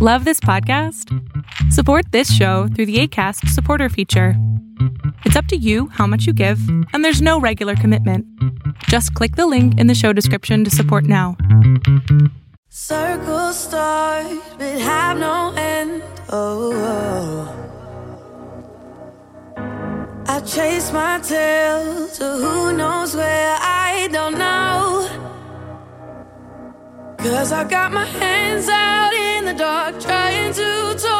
Love this podcast? Support this show through the ACAST supporter feature. It's up to you how much you give, and there's no regular commitment. Just click the link in the show description to support now. Circles start but have no end. Oh, oh. I chase my tail to who knows where I don't know. Cause I got my hands out in the dark, trying to talk.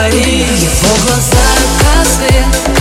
горит Его глаза как свет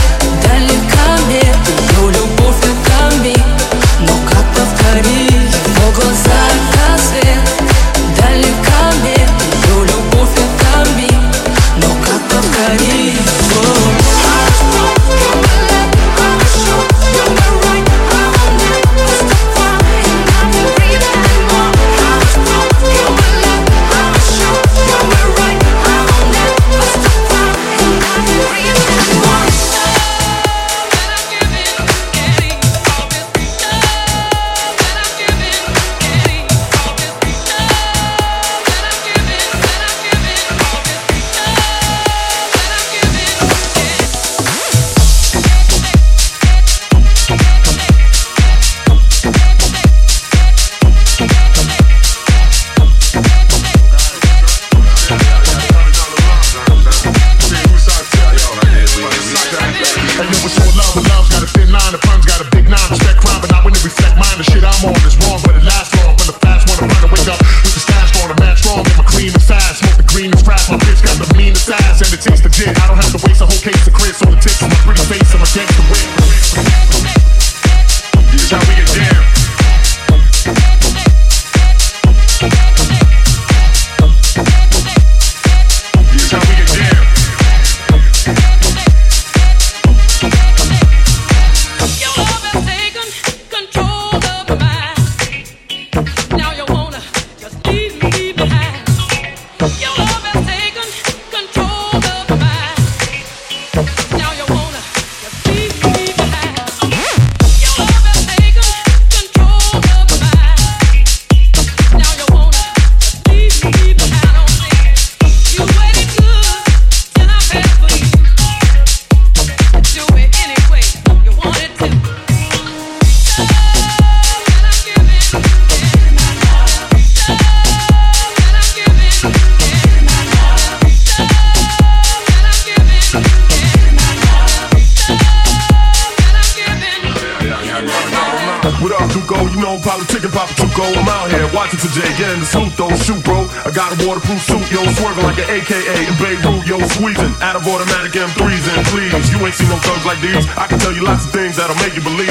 I got a waterproof suit, yo, swerving like an AKA in Beirut, yo, squeezing out of automatic M3s and please. You ain't seen no thugs like these. I can tell you lots of things that'll make you believe.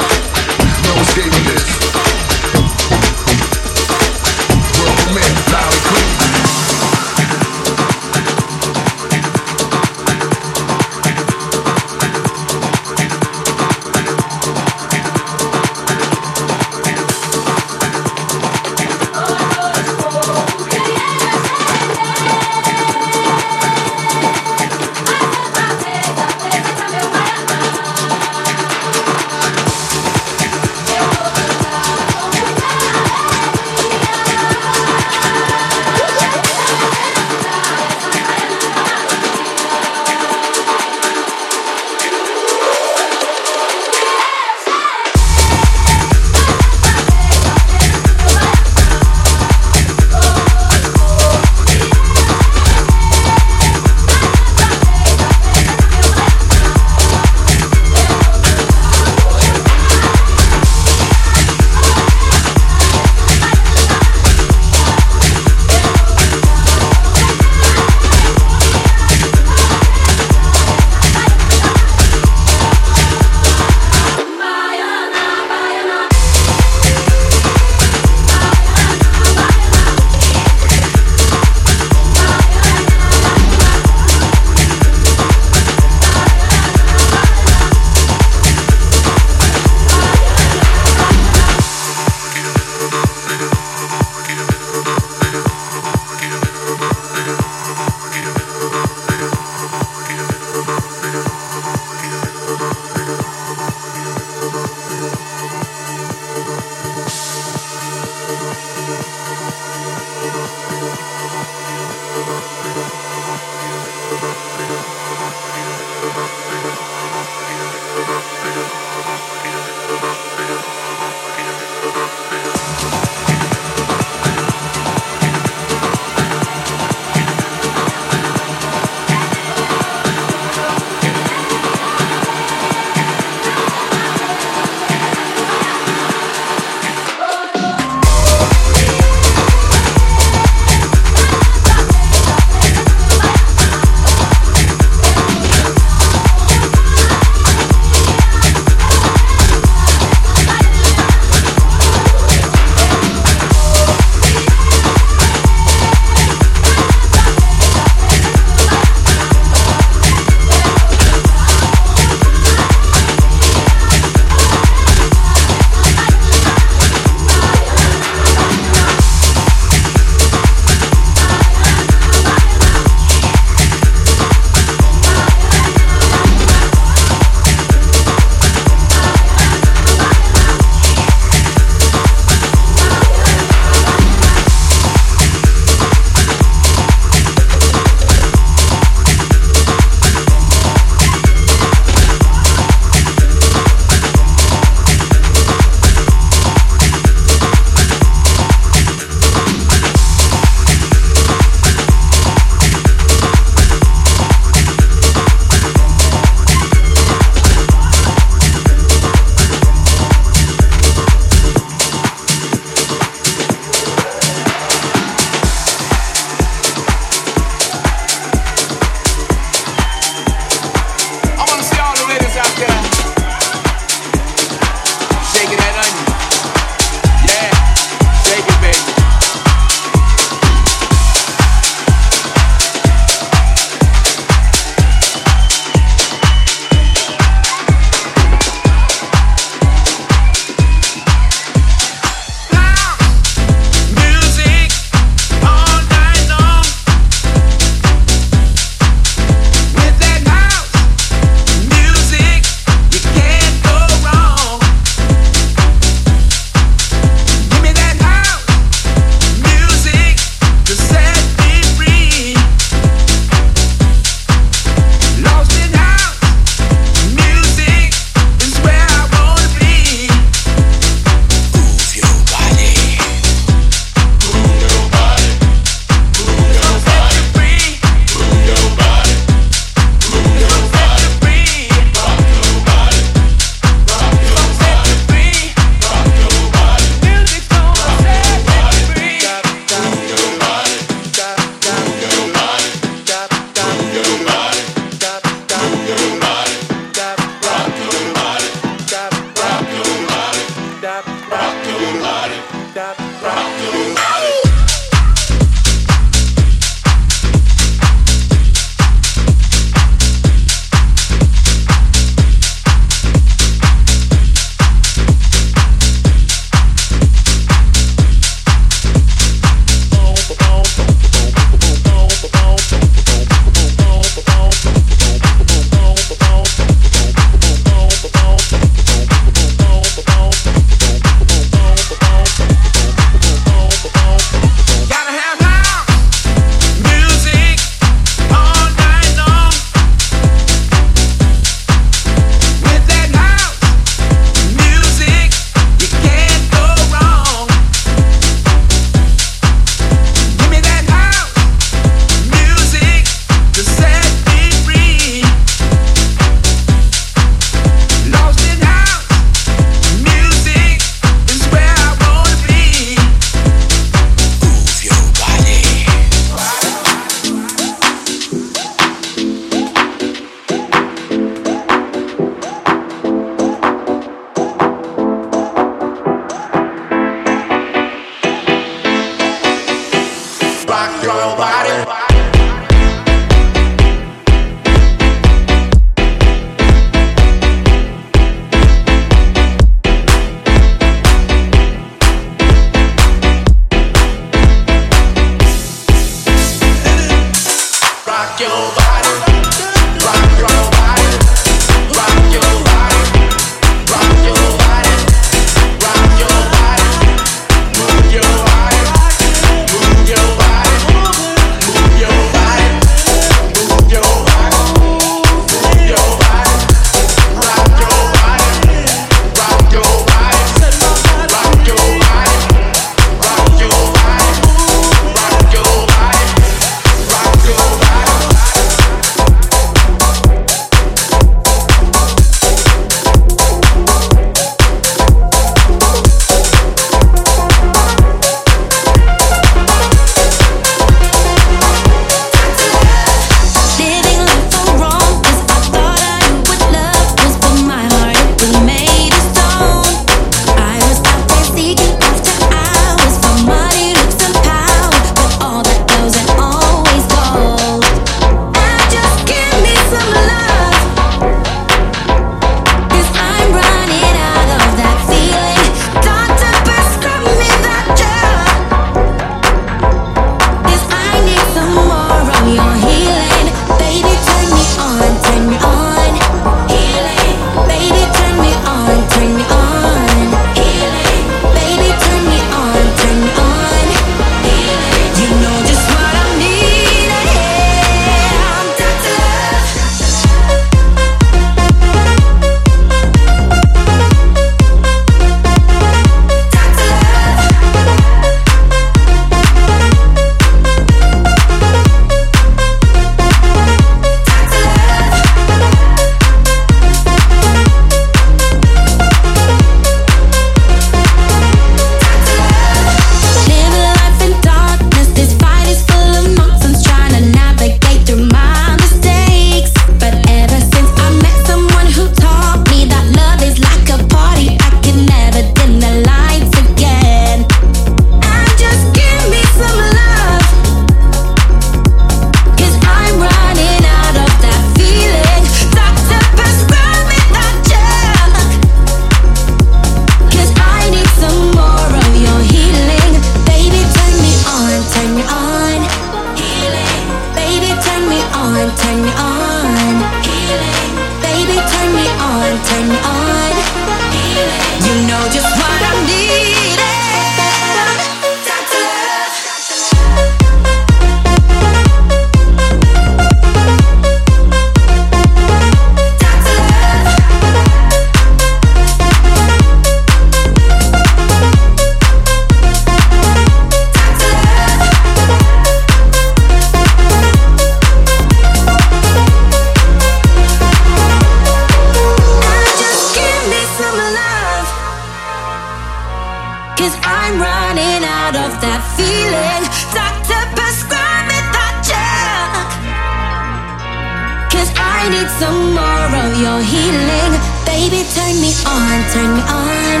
tomorrow you're healing. Baby, turn me on, turn me on.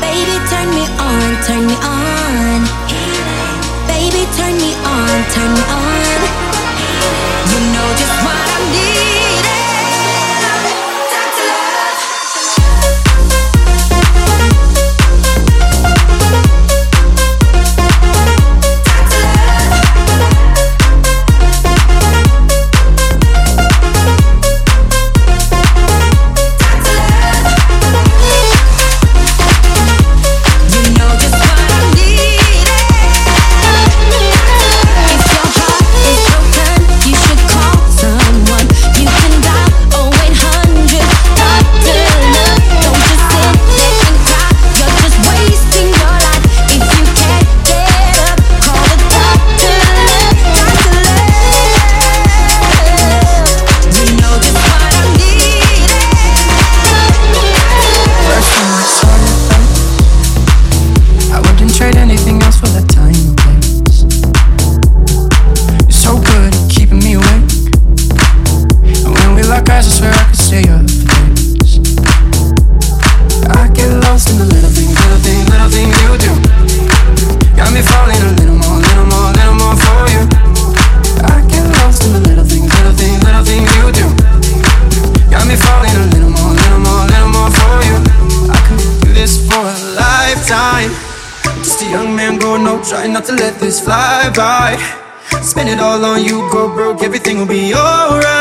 Baby, turn me on, turn me on. Baby, turn me on, turn me on. You know just what I need. broke, everything will be alright.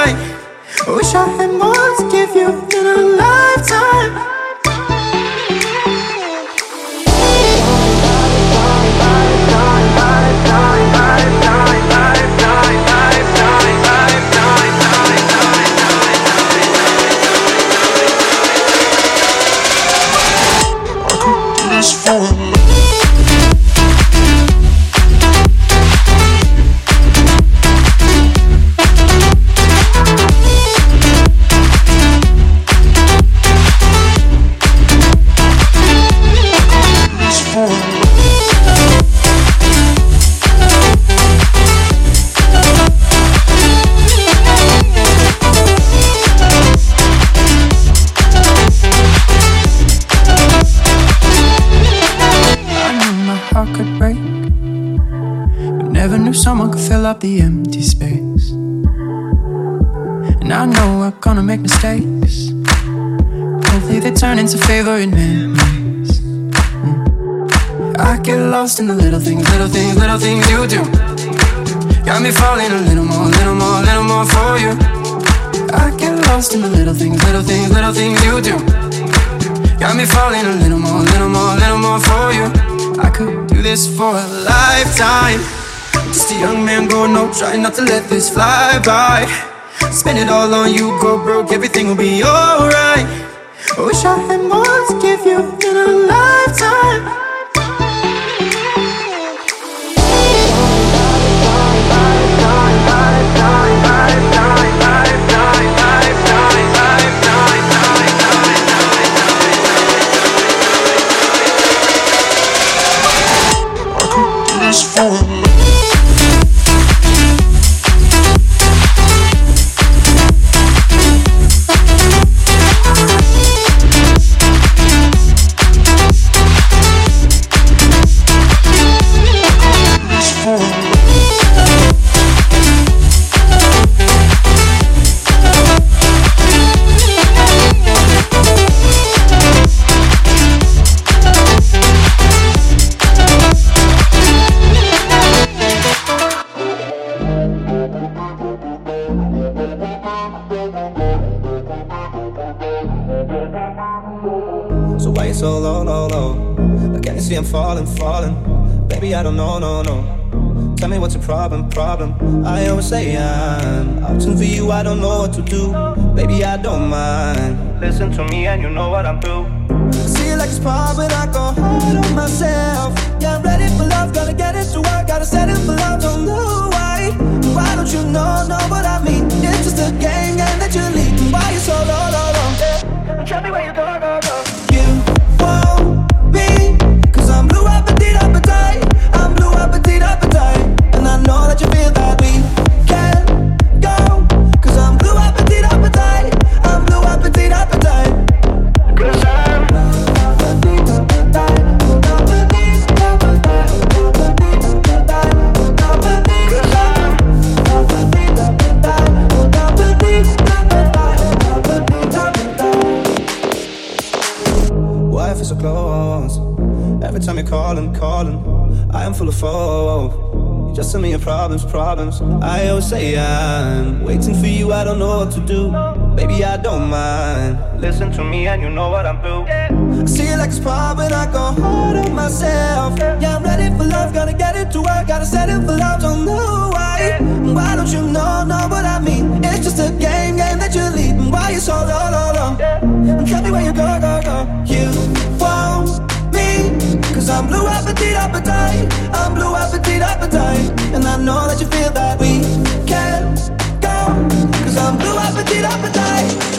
to let this fly by. Spend it all on you, go broke, everything will be alright. Every time you're calling, calling, I am full of hope. You just tell me your problems, problems. I always say I'm waiting for you. I don't know what to do. Baby, I don't mind. Listen to me, and you know what I'm through. I see it like a spot when I go hard on myself. Yeah, I'm ready for love, gotta get it to work, gotta set it for love. Don't know why. Why don't you know, know what I mean? It's just a game, game that you're leading. Why you so low, low, low? Tell me where you go, go, go. You I'm blue appetite, appetite. I'm blue appetite, appetite. And I know that you feel that we can go, cause I'm blue appetite, appetite. Appetite,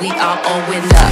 we are all winners.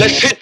Let's hit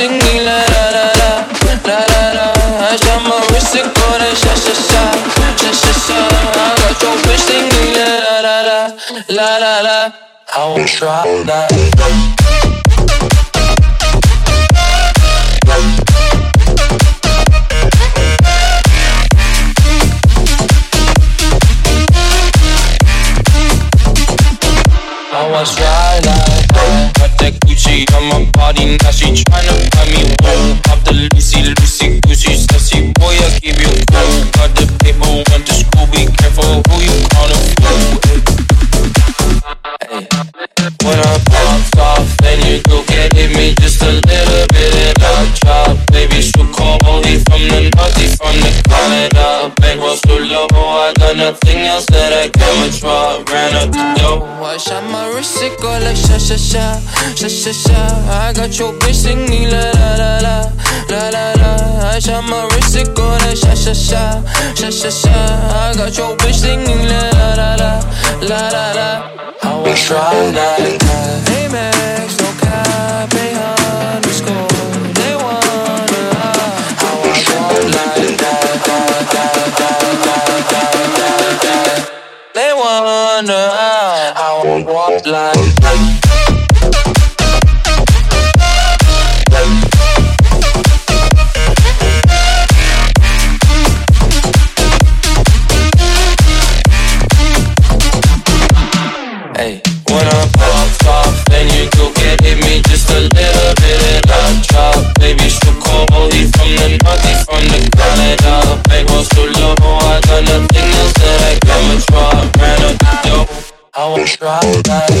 la la La la la, I shot my wrist and go like sha sha sha Sha sha sha, I got your bitch singing la la la la La la I won't try that I was right like that. Got that Gucci body, now she tryna buy me one. Off the Lucy, Lucy, Gucci, sassy boy, I give you cool. Got the paper, went to school, be careful who you calling fool. When I popped off, then you go get hit me just a little bit and I drop. Baby, call Oli from the naughty, from the Canada. Bankroll so low, I got nothing else that I can withdraw. Ran up the dough. I shot my wrist, it go like sha sha sha, sha sha sha. I got your bitch singing la la la la, la la la. I shot my wrist, it go like sha sha sha, sha sha sha. I got your bitch singing la la la la, la la la. I was right like that. Hey Max, no cap, underscore. I like that.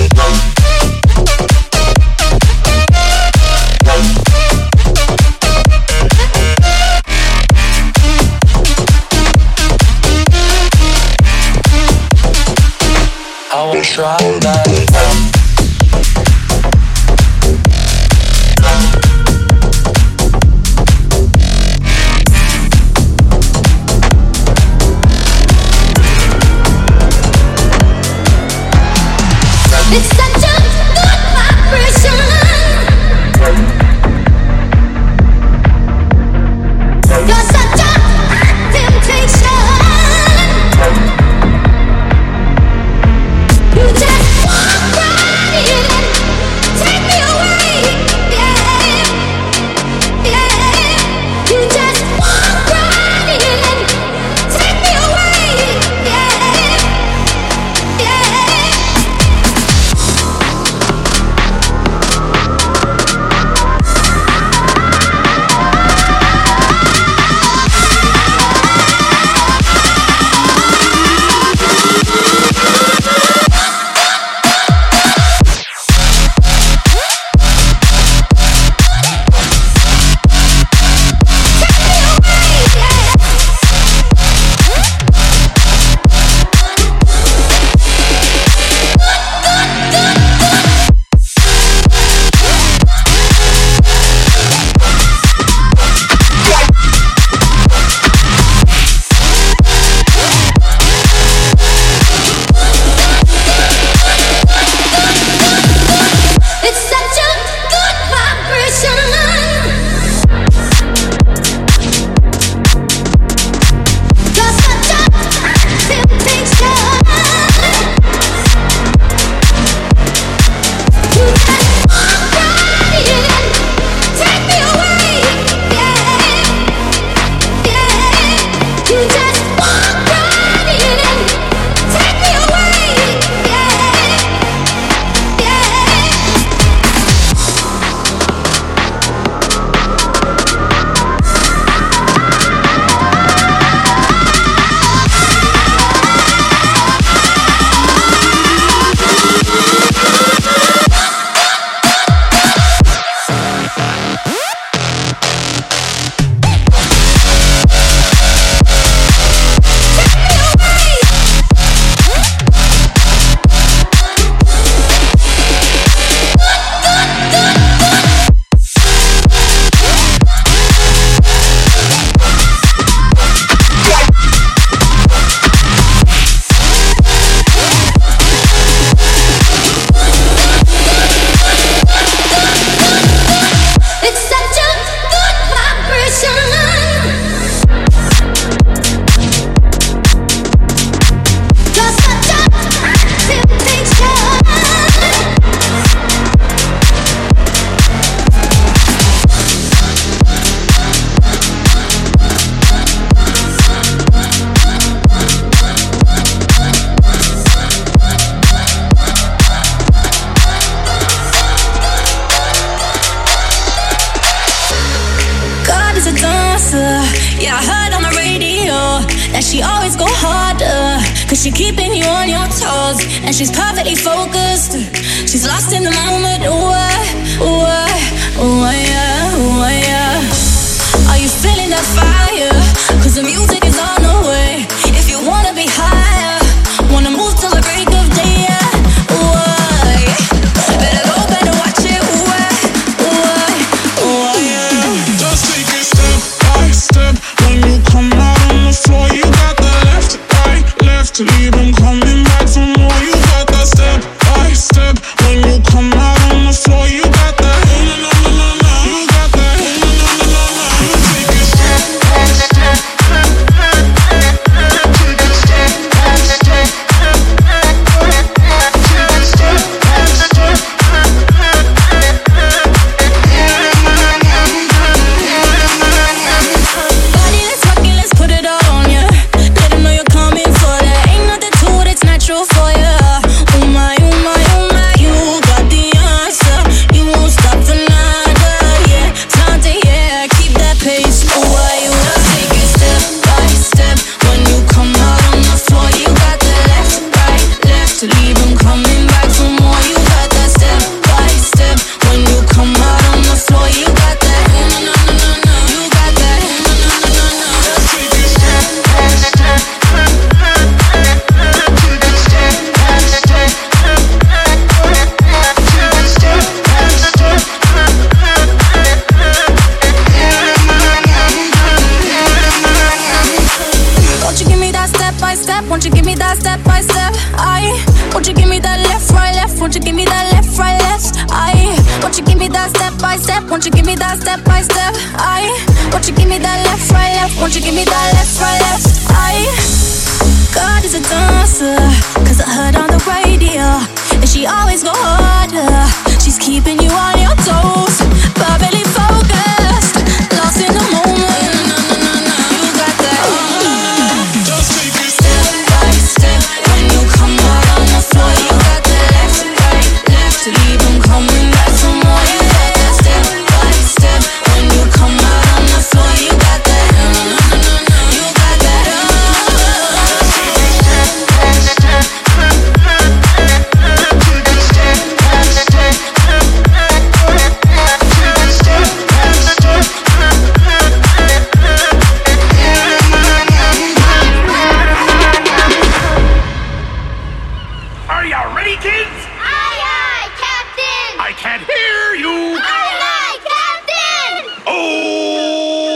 ready, kids? Aye, aye, Captain! I can't hear you! Aye, aye, Captain! Oh!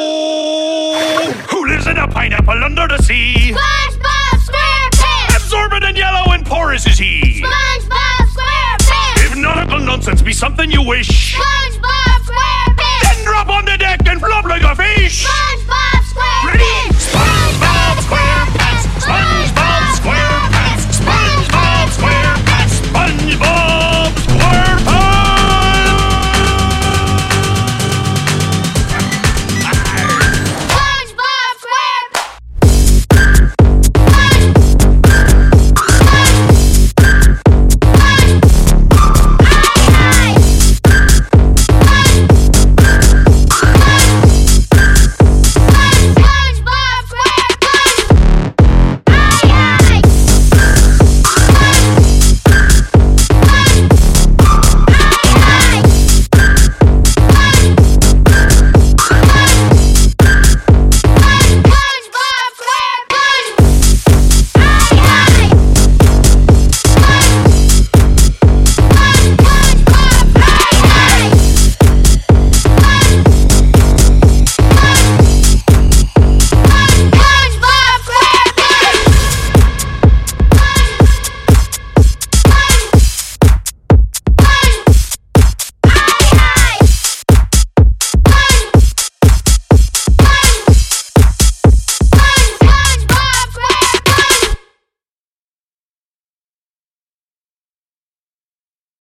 Who lives in a pineapple under the sea? SpongeBob SquarePants! Absorbent and yellow and porous is he! SpongeBob SquarePants! If nautical nonsense be something you wish... SpongeBob SquarePants! Then drop on the deck and flop like a fish! SpongeBob SquarePants! Ready?